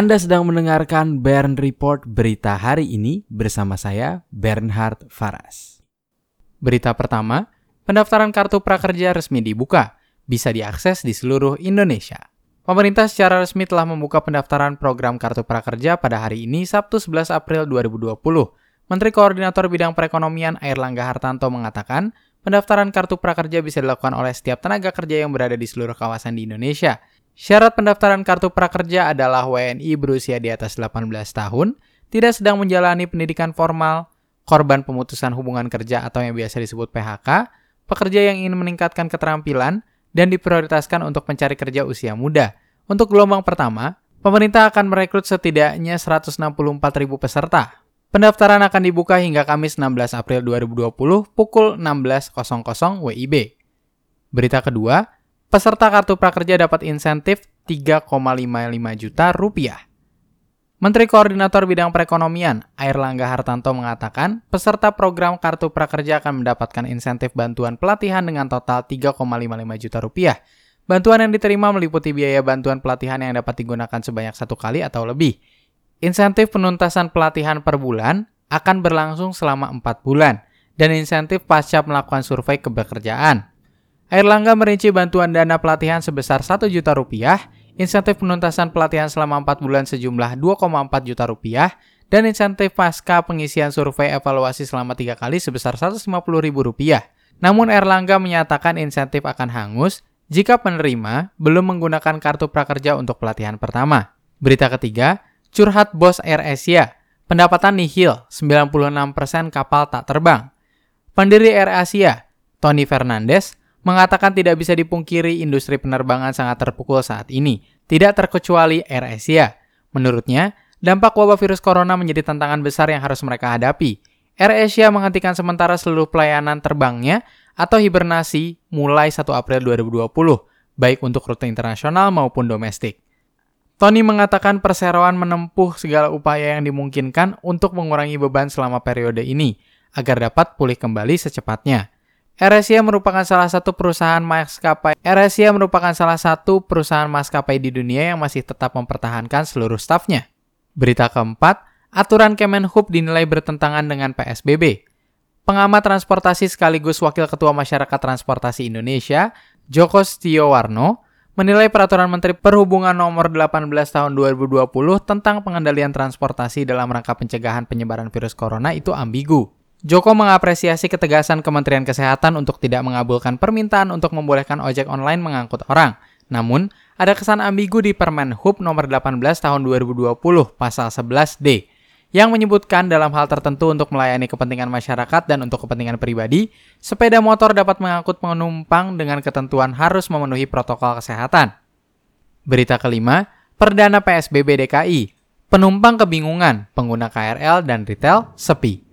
Anda sedang mendengarkan Bern Report berita hari ini bersama saya Bernhard Faras. Berita pertama, pendaftaran kartu prakerja resmi dibuka, bisa diakses di seluruh Indonesia. Pemerintah secara resmi telah membuka pendaftaran program kartu prakerja pada hari ini Sabtu 11 April 2020. Menteri Koordinator Bidang Perekonomian Airlangga Hartanto mengatakan, pendaftaran kartu prakerja bisa dilakukan oleh setiap tenaga kerja yang berada di seluruh kawasan di Indonesia – Syarat pendaftaran kartu prakerja adalah WNI berusia di atas 18 tahun, tidak sedang menjalani pendidikan formal, korban pemutusan hubungan kerja atau yang biasa disebut PHK, pekerja yang ingin meningkatkan keterampilan, dan diprioritaskan untuk mencari kerja usia muda. Untuk gelombang pertama, pemerintah akan merekrut setidaknya 164.000 peserta. Pendaftaran akan dibuka hingga Kamis 16 April 2020 pukul 16.00 WIB. Berita kedua, Peserta kartu prakerja dapat insentif 3,55 juta rupiah. Menteri Koordinator Bidang Perekonomian, Airlangga Hartanto mengatakan, peserta program Kartu Prakerja akan mendapatkan insentif bantuan pelatihan dengan total 3,55 juta rupiah. Bantuan yang diterima meliputi biaya bantuan pelatihan yang dapat digunakan sebanyak satu kali atau lebih. Insentif penuntasan pelatihan per bulan akan berlangsung selama 4 bulan, dan insentif pasca melakukan survei kebekerjaan. Airlangga merinci bantuan dana pelatihan sebesar 1 juta rupiah, insentif penuntasan pelatihan selama 4 bulan sejumlah 2,4 juta rupiah, dan insentif pasca pengisian survei evaluasi selama 3 kali sebesar 150 ribu rupiah. Namun Erlangga menyatakan insentif akan hangus jika penerima belum menggunakan kartu prakerja untuk pelatihan pertama. Berita ketiga, curhat bos Air Asia. Pendapatan nihil, 96% kapal tak terbang. Pendiri Air Asia, Tony Fernandes, mengatakan tidak bisa dipungkiri industri penerbangan sangat terpukul saat ini, tidak terkecuali Air Asia. Menurutnya, dampak wabah virus corona menjadi tantangan besar yang harus mereka hadapi. Air Asia menghentikan sementara seluruh pelayanan terbangnya atau hibernasi mulai 1 April 2020, baik untuk rute internasional maupun domestik. Tony mengatakan perseroan menempuh segala upaya yang dimungkinkan untuk mengurangi beban selama periode ini, agar dapat pulih kembali secepatnya. AirAsia merupakan salah satu perusahaan maskapai. AirAsia merupakan salah satu perusahaan maskapai di dunia yang masih tetap mempertahankan seluruh stafnya. Berita keempat, aturan Kemenhub dinilai bertentangan dengan PSBB. Pengamat transportasi sekaligus Wakil Ketua Masyarakat Transportasi Indonesia, Joko Stiowarno, menilai peraturan Menteri Perhubungan nomor 18 tahun 2020 tentang pengendalian transportasi dalam rangka pencegahan penyebaran virus corona itu ambigu. Joko mengapresiasi ketegasan Kementerian Kesehatan untuk tidak mengabulkan permintaan untuk membolehkan ojek online mengangkut orang. Namun, ada kesan ambigu di Permen Hub nomor 18 tahun 2020 pasal 11D yang menyebutkan dalam hal tertentu untuk melayani kepentingan masyarakat dan untuk kepentingan pribadi, sepeda motor dapat mengangkut penumpang dengan ketentuan harus memenuhi protokol kesehatan. Berita kelima, Perdana PSBB DKI. Penumpang kebingungan, pengguna KRL dan retail sepi.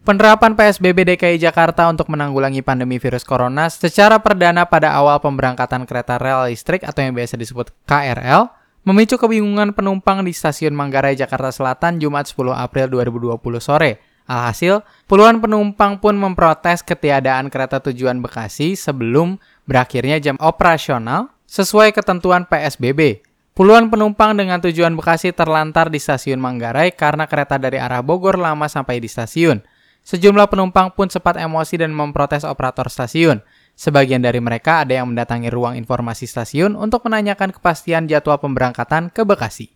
Penerapan PSBB DKI Jakarta untuk menanggulangi pandemi virus corona secara perdana pada awal pemberangkatan kereta rel listrik atau yang biasa disebut KRL memicu kebingungan penumpang di stasiun Manggarai Jakarta Selatan Jumat 10 April 2020 sore. Alhasil, puluhan penumpang pun memprotes ketiadaan kereta tujuan Bekasi sebelum berakhirnya jam operasional sesuai ketentuan PSBB. Puluhan penumpang dengan tujuan Bekasi terlantar di stasiun Manggarai karena kereta dari arah Bogor lama sampai di stasiun. Sejumlah penumpang pun sempat emosi dan memprotes operator stasiun. Sebagian dari mereka ada yang mendatangi ruang informasi stasiun untuk menanyakan kepastian jadwal pemberangkatan ke Bekasi.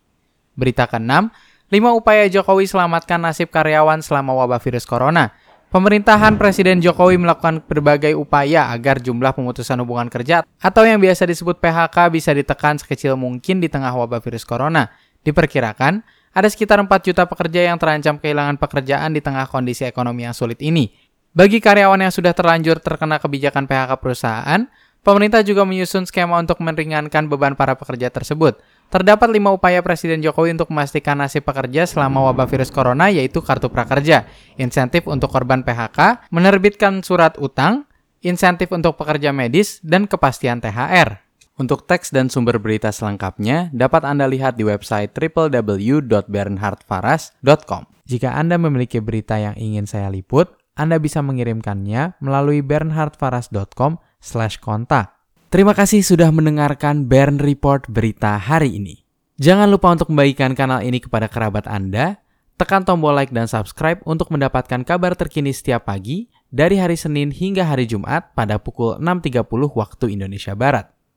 Berita ke-6, 5 upaya Jokowi selamatkan nasib karyawan selama wabah virus corona. Pemerintahan Presiden Jokowi melakukan berbagai upaya agar jumlah pemutusan hubungan kerja atau yang biasa disebut PHK bisa ditekan sekecil mungkin di tengah wabah virus corona. Diperkirakan, ada sekitar 4 juta pekerja yang terancam kehilangan pekerjaan di tengah kondisi ekonomi yang sulit ini. Bagi karyawan yang sudah terlanjur terkena kebijakan PHK perusahaan, pemerintah juga menyusun skema untuk meringankan beban para pekerja tersebut. Terdapat lima upaya Presiden Jokowi untuk memastikan nasib pekerja selama wabah virus corona yaitu kartu prakerja, insentif untuk korban PHK, menerbitkan surat utang, insentif untuk pekerja medis, dan kepastian THR. Untuk teks dan sumber berita selengkapnya dapat Anda lihat di website www.bernhardfaras.com. Jika Anda memiliki berita yang ingin saya liput, Anda bisa mengirimkannya melalui bernhardfaras.com/kontak. Terima kasih sudah mendengarkan Bern Report berita hari ini. Jangan lupa untuk membagikan kanal ini kepada kerabat Anda, tekan tombol like dan subscribe untuk mendapatkan kabar terkini setiap pagi dari hari Senin hingga hari Jumat pada pukul 6.30 waktu Indonesia Barat.